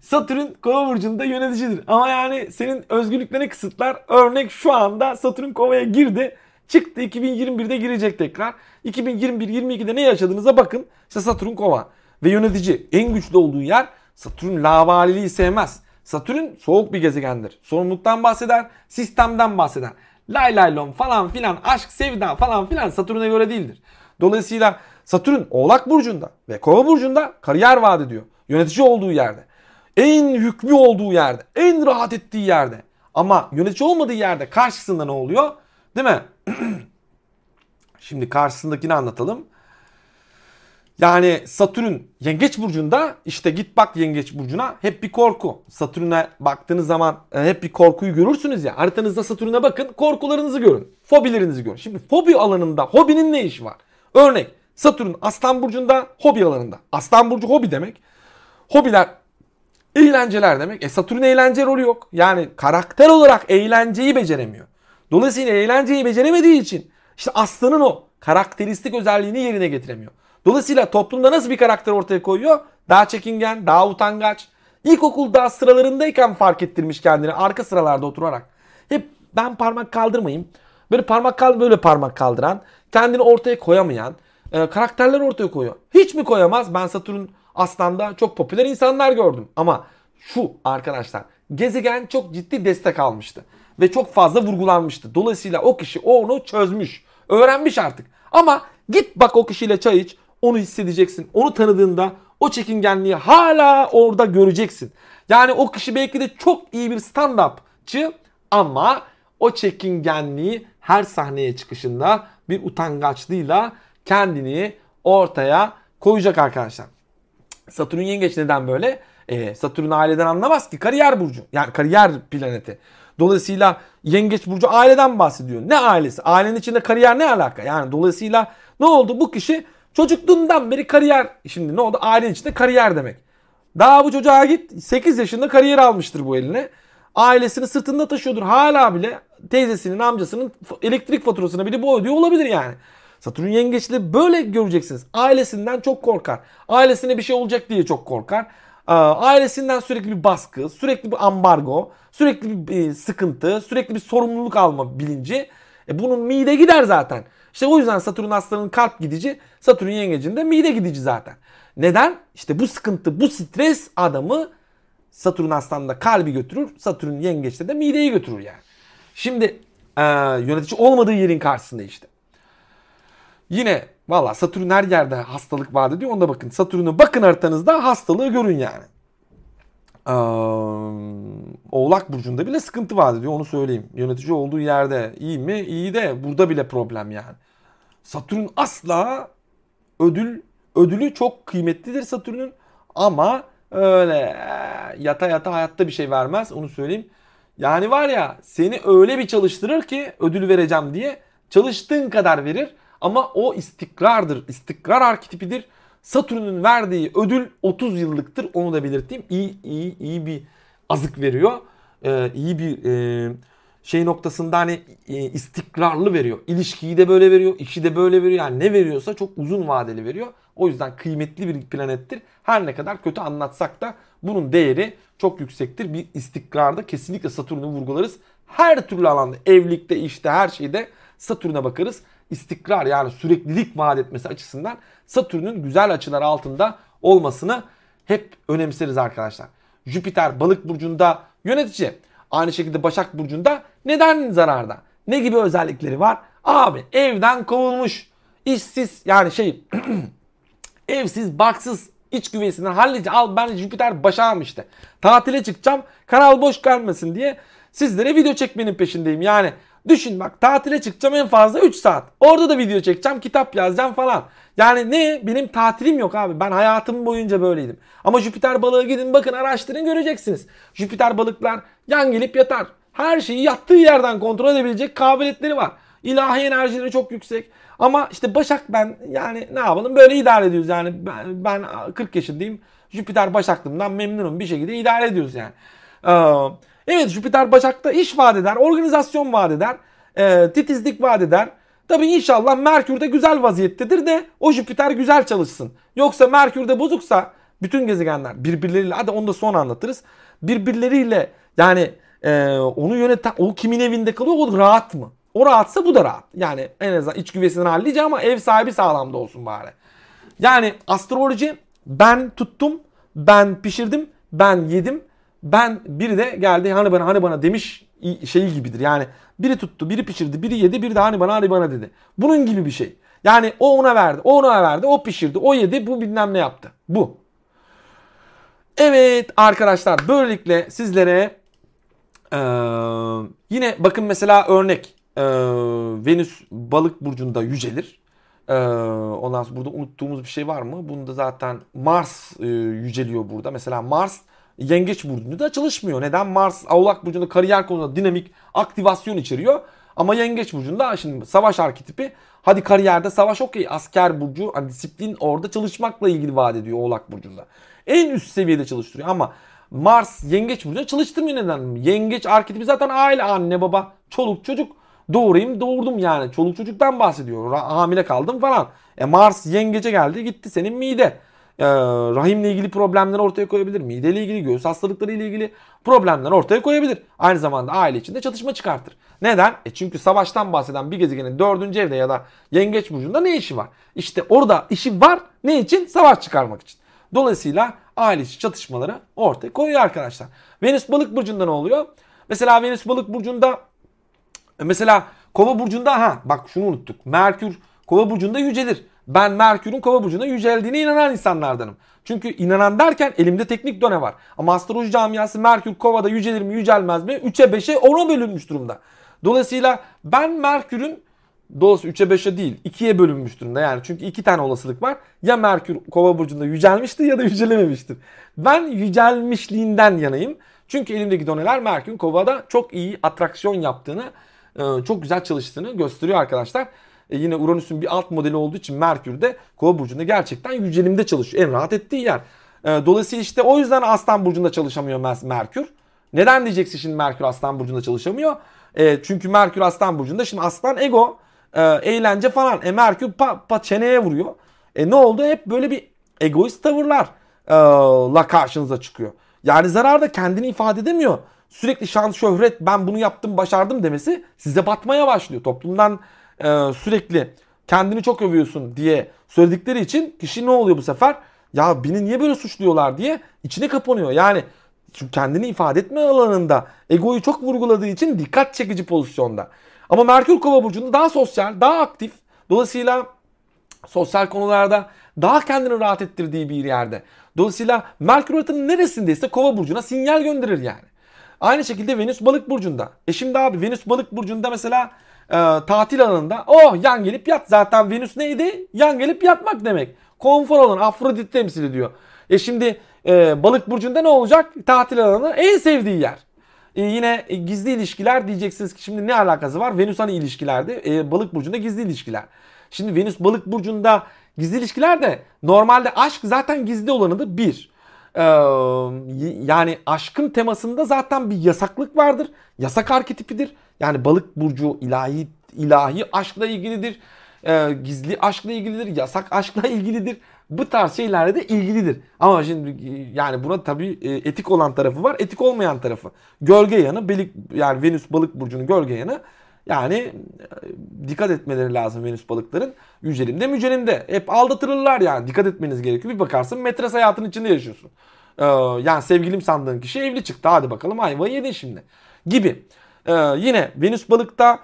Satürn kova burcunda yöneticidir. Ama yani senin özgürlüklerini kısıtlar. Örnek şu anda Satürn kovaya girdi. Çıktı 2021'de girecek tekrar. 2021-22'de ne yaşadığınıza bakın. İşte Satürn kova. Ve yönetici en güçlü olduğu yer Satürn lavaliliği sevmez. Satürn soğuk bir gezegendir. Sorumluluktan bahseder, sistemden bahseder. Lay lay lom falan filan aşk sevda falan filan Satürn'e göre değildir. Dolayısıyla Satürn Oğlak Burcu'nda ve Kova Burcu'nda kariyer vaat ediyor. Yönetici olduğu yerde. En hükmü olduğu yerde. En rahat ettiği yerde. Ama yönetici olmadığı yerde karşısında ne oluyor? Değil mi? Şimdi karşısındakini anlatalım. Yani Satürn yengeç burcunda işte git bak yengeç burcuna hep bir korku. Satürn'e baktığınız zaman e, hep bir korkuyu görürsünüz ya. Haritanızda Satürn'e bakın korkularınızı görün. Fobilerinizi görün. Şimdi fobi alanında hobinin ne işi var? Örnek Satürn Aslan burcunda hobi alanında. Aslan burcu hobi demek. Hobiler eğlenceler demek. E Satürn eğlence rolü yok. Yani karakter olarak eğlenceyi beceremiyor. Dolayısıyla eğlenceyi beceremediği için işte aslanın o karakteristik özelliğini yerine getiremiyor. Dolayısıyla toplumda nasıl bir karakter ortaya koyuyor? Daha çekingen, daha utangaç. İlkokulda sıralarındayken fark ettirmiş kendini arka sıralarda oturarak. Hep ben parmak kaldırmayayım. Böyle parmak kaldır böyle parmak kaldıran, kendini ortaya koyamayan e, karakterler ortaya koyuyor. Hiç mi koyamaz? Ben Satürn Aslan'da çok popüler insanlar gördüm. Ama şu arkadaşlar. Gezegen çok ciddi destek almıştı. Ve çok fazla vurgulanmıştı. Dolayısıyla o kişi onu çözmüş. Öğrenmiş artık. Ama git bak o kişiyle çay iç. Onu hissedeceksin. Onu tanıdığında o çekingenliği hala orada göreceksin. Yani o kişi belki de çok iyi bir stand-upçı ama o çekingenliği her sahneye çıkışında bir utangaçlığıyla kendini ortaya koyacak arkadaşlar. Satürn yengeç neden böyle? E, Satürn aileden anlamaz ki. Kariyer burcu. Yani kariyer planeti. Dolayısıyla yengeç burcu aileden bahsediyor. Ne ailesi? Ailenin içinde kariyer ne alaka? Yani dolayısıyla ne oldu? Bu kişi çocukluğundan beri kariyer. Şimdi ne oldu? Ailenin içinde kariyer demek. Daha bu çocuğa git 8 yaşında kariyer almıştır bu eline. Ailesini sırtında taşıyordur. Hala bile teyzesinin, amcasının elektrik faturasını bile bu ödüyor olabilir yani. Satürn yengeçli böyle göreceksiniz. Ailesinden çok korkar. Ailesine bir şey olacak diye çok korkar. Ailesinden sürekli bir baskı, sürekli bir ambargo, sürekli bir sıkıntı, sürekli bir sorumluluk alma bilinci. E bunun mide gider zaten. İşte o yüzden Satürn aslanın kalp gidici, Satürn yengecinde mide gidici zaten. Neden? İşte bu sıkıntı, bu stres adamı Satürn aslanda kalbi götürür, Satürn yengeçte de mideyi götürür yani. Şimdi e, yönetici olmadığı yerin karşısında işte. Yine valla Satürn her yerde hastalık vaat ediyor. Onda bakın. Satürn'e bakın haritanızda hastalığı görün yani. Ee, Oğlak Burcu'nda bile sıkıntı vaat ediyor onu söyleyeyim. Yönetici olduğu yerde iyi mi? İyi de burada bile problem yani. Satürn asla ödül ödülü çok kıymetlidir Satürn'ün ama öyle yata yata hayatta bir şey vermez onu söyleyeyim. Yani var ya seni öyle bir çalıştırır ki ödül vereceğim diye çalıştığın kadar verir ama o istikrardır. İstikrar arketipidir. Satürn'ün verdiği ödül 30 yıllıktır. Onu da belirteyim. İyi iyi iyi bir azık veriyor. Ee, iyi bir e, şey noktasında hani e, istikrarlı veriyor. İlişkiyi de böyle veriyor, işi de böyle veriyor. Yani ne veriyorsa çok uzun vadeli veriyor. O yüzden kıymetli bir planettir. Her ne kadar kötü anlatsak da bunun değeri çok yüksektir. Bir istikrarda kesinlikle Satürn'ü vurgularız. Her türlü alanda, evlilikte, işte her şeyde Satürn'e bakarız istikrar yani süreklilik vaat etmesi açısından Satürn'ün güzel açılar altında olmasını hep önemseriz arkadaşlar. Jüpiter balık burcunda yönetici. Aynı şekilde Başak burcunda neden zararda? Ne gibi özellikleri var? Abi evden kovulmuş, işsiz yani şey evsiz, baksız, iç güveysinden hallice al ben Jüpiter Başak'ım işte. Tatile çıkacağım kanal boş kalmasın diye sizlere video çekmenin peşindeyim. Yani Düşün bak tatile çıkacağım en fazla 3 saat. Orada da video çekeceğim, kitap yazacağım falan. Yani ne? Benim tatilim yok abi. Ben hayatım boyunca böyleydim. Ama Jüpiter balığı gidin bakın araştırın göreceksiniz. Jüpiter balıklar yan gelip yatar. Her şeyi yattığı yerden kontrol edebilecek kabiliyetleri var. İlahi enerjileri çok yüksek. Ama işte Başak ben yani ne yapalım böyle idare ediyoruz yani. Ben, ben 40 yaşındayım. Jüpiter Başaklığımdan memnunum bir şekilde idare ediyoruz yani. Ee, Evet Jüpiter Başak'ta iş vaat eder, organizasyon vaat eder, e, titizlik vaat eder. Tabi inşallah Merkür'de güzel vaziyettedir de o Jüpiter güzel çalışsın. Yoksa Merkür'de bozuksa bütün gezegenler birbirleriyle hadi onu da sonra anlatırız. Birbirleriyle yani e, onu yöneten o kimin evinde kalıyor o rahat mı? O rahatsa bu da rahat. Yani en azından iç güvesini halledeceğim ama ev sahibi sağlamda olsun bari. Yani astroloji ben tuttum, ben pişirdim, ben yedim ben biri de geldi hani bana hani bana demiş şeyi gibidir. Yani biri tuttu, biri pişirdi, biri yedi, biri de hani bana hani bana dedi. Bunun gibi bir şey. Yani o ona verdi, o ona verdi, o pişirdi, o yedi, bu bilmem ne yaptı. Bu. Evet arkadaşlar böylelikle sizlere ee, yine bakın mesela örnek ee, Venüs balık burcunda yücelir. Ee, ondan sonra burada unuttuğumuz bir şey var mı? Bunda zaten Mars e, yüceliyor burada. Mesela Mars Yengeç burcunda çalışmıyor. Neden? Mars Oğlak burcunda kariyer konusunda dinamik aktivasyon içeriyor. Ama Yengeç burcunda şimdi savaş arketipi hadi kariyerde savaş okey. Asker burcu hani disiplin orada çalışmakla ilgili vaat ediyor Oğlak burcunda. En üst seviyede çalıştırıyor ama Mars Yengeç burcunda çalıştırmıyor neden? Yengeç arketipi zaten aile anne baba çoluk çocuk doğurayım doğurdum yani. Çoluk çocuktan bahsediyor. Hamile kaldım falan. E Mars yengece geldi gitti senin mide e, rahimle ilgili problemler ortaya koyabilir. Mideyle ilgili, göğüs hastalıkları ile ilgili problemler ortaya koyabilir. Aynı zamanda aile içinde çatışma çıkartır. Neden? E çünkü savaştan bahseden bir gezegenin dördüncü evde ya da yengeç burcunda ne işi var? İşte orada işi var. Ne için? Savaş çıkarmak için. Dolayısıyla aile içi çatışmaları ortaya koyuyor arkadaşlar. Venüs balık burcunda ne oluyor? Mesela Venüs balık burcunda mesela kova burcunda ha bak şunu unuttuk. Merkür kova burcunda yücelir. Ben Merkür'ün kova burcunda yüceldiğine inanan insanlardanım. Çünkü inanan derken elimde teknik done var. Ama astroloji camiası Merkür kovada yücelir mi yücelmez mi? 3'e 5'e 10'a bölünmüş durumda. Dolayısıyla ben Merkür'ün Dolayısıyla 3'e 5'e değil 2'ye bölünmüş durumda yani. Çünkü iki tane olasılık var. Ya Merkür kova burcunda yücelmiştir ya da yücelememiştir. Ben yücelmişliğinden yanayım. Çünkü elimdeki doneler Merkür kovada çok iyi atraksiyon yaptığını, e, çok güzel çalıştığını gösteriyor arkadaşlar. E yine Uranüs'ün bir alt modeli olduğu için Merkür de kova burcunda gerçekten yücelimde çalışıyor. En rahat ettiği yer. E, dolayısıyla işte o yüzden Aslan burcunda çalışamıyor Merkür. Neden diyeceksin şimdi Merkür Aslan burcunda çalışamıyor? E, çünkü Merkür Aslan burcunda şimdi Aslan ego e, eğlence falan. E Merkür pa, pa çeneye vuruyor. E ne oldu? Hep böyle bir egoist tavırlar e, la karşınıza çıkıyor. Yani zararda kendini ifade edemiyor. Sürekli şan şöhret ben bunu yaptım başardım demesi size batmaya başlıyor. Toplumdan e, sürekli kendini çok övüyorsun diye söyledikleri için kişi ne oluyor bu sefer? Ya beni niye böyle suçluyorlar diye içine kapanıyor. Yani çünkü kendini ifade etme alanında egoyu çok vurguladığı için dikkat çekici pozisyonda. Ama Merkür Kova burcunda daha sosyal, daha aktif. Dolayısıyla sosyal konularda daha kendini rahat ettirdiği bir yerde. Dolayısıyla Merkür haritanın neresindeyse Kova burcuna sinyal gönderir yani. Aynı şekilde Venüs Balık burcunda. E şimdi abi Venüs Balık burcunda mesela e, tatil alanında oh yan gelip yat. Zaten Venüs neydi? Yan gelip yatmak demek. Konfor alanı Afrodit temsil ediyor. E şimdi e, Balık burcunda ne olacak? Tatil alanı en sevdiği yer. E, yine e, gizli ilişkiler diyeceksiniz ki şimdi ne alakası var? Venüs hani ilişkilerde e, balık burcunda gizli ilişkiler. Şimdi Venüs balık burcunda gizli ilişkiler de normalde aşk zaten gizli olanıdır bir. Ee, yani aşkın temasında zaten bir yasaklık vardır. Yasak arketipidir. Yani balık burcu ilahi ilahi aşkla ilgilidir. Ee, gizli aşkla ilgilidir. Yasak aşkla ilgilidir bu tarz şeylerle de ilgilidir. Ama şimdi yani buna tabii e, etik olan tarafı var, etik olmayan tarafı. Gölge yanı, belik, yani Venüs balık burcunun gölge yanı. Yani e, dikkat etmeleri lazım Venüs balıkların. Yücelimde mücelimde. Hep aldatılırlar yani. Dikkat etmeniz gerekiyor. Bir bakarsın metres hayatın içinde yaşıyorsun. Ee, yani sevgilim sandığın kişi evli çıktı. Hadi bakalım ayvayı yedin şimdi. Gibi. Ee, yine Venüs balıkta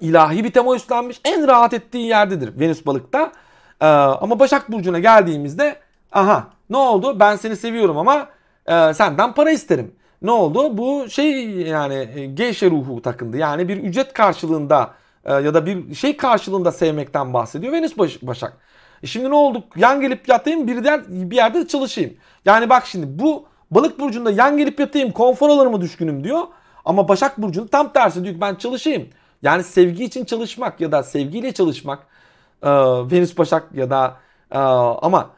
ilahi bir tema üstlenmiş. En rahat ettiği yerdedir Venüs balıkta. Ee, ama Başak Burcu'na geldiğimizde aha ne oldu ben seni seviyorum ama e, senden para isterim. Ne oldu? Bu şey yani geyşe ruhu takındı. Yani bir ücret karşılığında e, ya da bir şey karşılığında sevmekten bahsediyor Venüs Baş Başak. E şimdi ne oldu? Yan gelip yatayım bir, yer, bir yerde çalışayım. Yani bak şimdi bu balık burcunda yan gelip yatayım konfor alanıma düşkünüm diyor. Ama Başak Burcu'nun tam tersi diyor ki ben çalışayım. Yani sevgi için çalışmak ya da sevgiyle çalışmak e, Venüs Başak ya da e, ama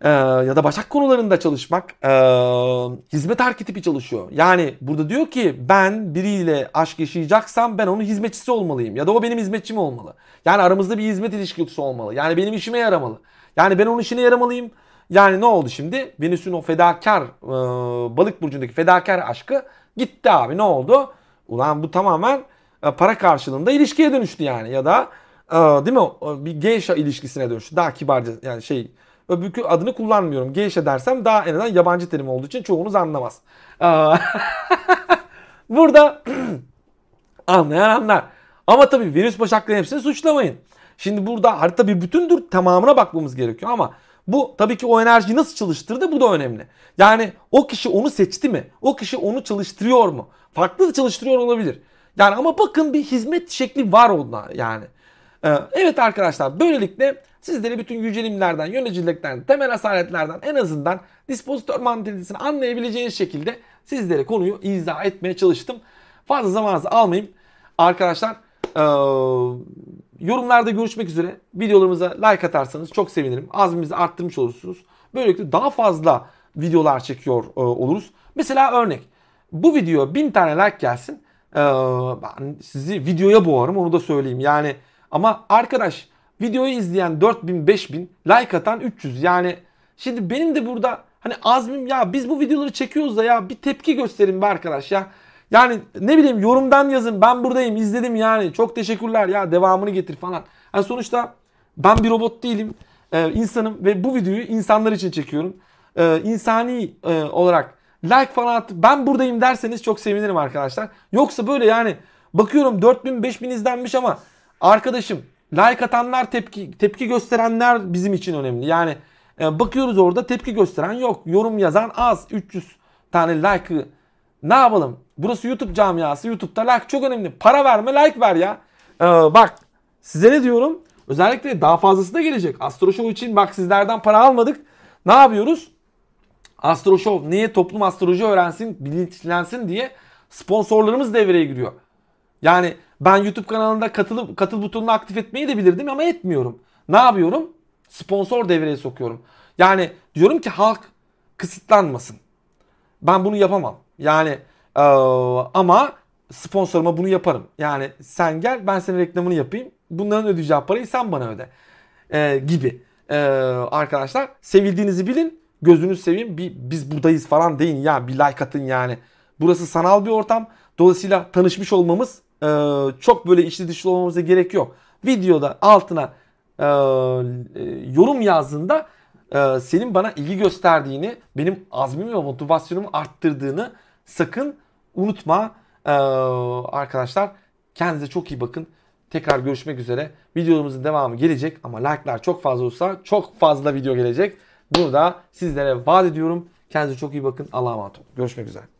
e, ya da Başak konularında çalışmak e, hizmet arketipi çalışıyor. Yani burada diyor ki ben biriyle aşk yaşayacaksam ben onun hizmetçisi olmalıyım ya da o benim hizmetçim olmalı. Yani aramızda bir hizmet ilişkisi olmalı. Yani benim işime yaramalı. Yani ben onun işine yaramalıyım. Yani ne oldu şimdi? Venüs'ün o fedakar e, balık burcundaki fedakar aşkı gitti abi. Ne oldu? Ulan bu tamamen e, para karşılığında ilişkiye dönüştü yani. Ya da değil mi? Bir geisha ilişkisine dönüştü. Daha kibarca yani şey öbürkü adını kullanmıyorum. Geisha dersem daha en azından yabancı terim olduğu için çoğunuz anlamaz. Burada anlayan anlar. Ama tabii virüs başaklarının hepsini suçlamayın. Şimdi burada harita bir bütündür tamamına bakmamız gerekiyor ama bu tabii ki o enerjiyi nasıl çalıştırdı bu da önemli. Yani o kişi onu seçti mi? O kişi onu çalıştırıyor mu? Farklı da çalıştırıyor olabilir. Yani ama bakın bir hizmet şekli var onda yani. Ee, evet arkadaşlar böylelikle sizleri bütün yücelimlerden, yöneticilikten, temel asaletlerden en azından dispozitör mantalitesini anlayabileceğiniz şekilde sizlere konuyu izah etmeye çalıştım. Fazla zamanınızı almayayım. Arkadaşlar ee, yorumlarda görüşmek üzere. Videolarımıza like atarsanız çok sevinirim. Azmimizi arttırmış olursunuz. Böylelikle daha fazla videolar çekiyor e, oluruz. Mesela örnek. Bu video 1000 tane like gelsin. Ee, ben sizi videoya boğarım onu da söyleyeyim. Yani ama arkadaş videoyu izleyen 4000 5000 like atan 300 yani şimdi benim de burada hani azmim ya biz bu videoları çekiyoruz da ya bir tepki gösterin be arkadaş ya. Yani ne bileyim yorumdan yazın ben buradayım izledim yani çok teşekkürler ya devamını getir falan. Hani sonuçta ben bir robot değilim. e, insanım ve bu videoyu insanlar için çekiyorum. E, insani e, olarak like falan at. Ben buradayım derseniz çok sevinirim arkadaşlar. Yoksa böyle yani bakıyorum 4000 5000 izlenmiş ama arkadaşım like atanlar tepki tepki gösterenler bizim için önemli. Yani e, bakıyoruz orada tepki gösteren yok. Yorum yazan az. 300 tane like'ı ne yapalım? Burası YouTube camiası. YouTube'da like çok önemli. Para verme like ver ya. Ee, bak size ne diyorum? Özellikle daha fazlası da gelecek. Astro Show için bak sizlerden para almadık. Ne yapıyoruz? Astro Show niye toplum astroloji öğrensin, bilinçlensin diye sponsorlarımız devreye giriyor. Yani ben YouTube kanalında katıl, katıl butonunu aktif etmeyi de bilirdim ama etmiyorum. Ne yapıyorum? Sponsor devreye sokuyorum. Yani diyorum ki halk kısıtlanmasın. Ben bunu yapamam. Yani ee, ama sponsoruma bunu yaparım. Yani sen gel ben senin reklamını yapayım. Bunların ödeyeceği parayı sen bana öde. Ee, gibi. Ee, arkadaşlar sevildiğinizi bilin. Gözünüzü seveyim. Bir, biz buradayız falan deyin ya. Bir like atın yani. Burası sanal bir ortam. Dolayısıyla tanışmış olmamız e, çok böyle içli dışlı olmamıza gerek yok. Videoda altına e, yorum yazdığında e, senin bana ilgi gösterdiğini, benim azmimi ve motivasyonumu arttırdığını sakın unutma. Ee, arkadaşlar kendinize çok iyi bakın. Tekrar görüşmek üzere. Videomuzun devamı gelecek ama like'lar çok fazla olursa çok fazla video gelecek. Bunu da sizlere vaat ediyorum. Kendinize çok iyi bakın. Allah'a emanet olun. Görüşmek üzere.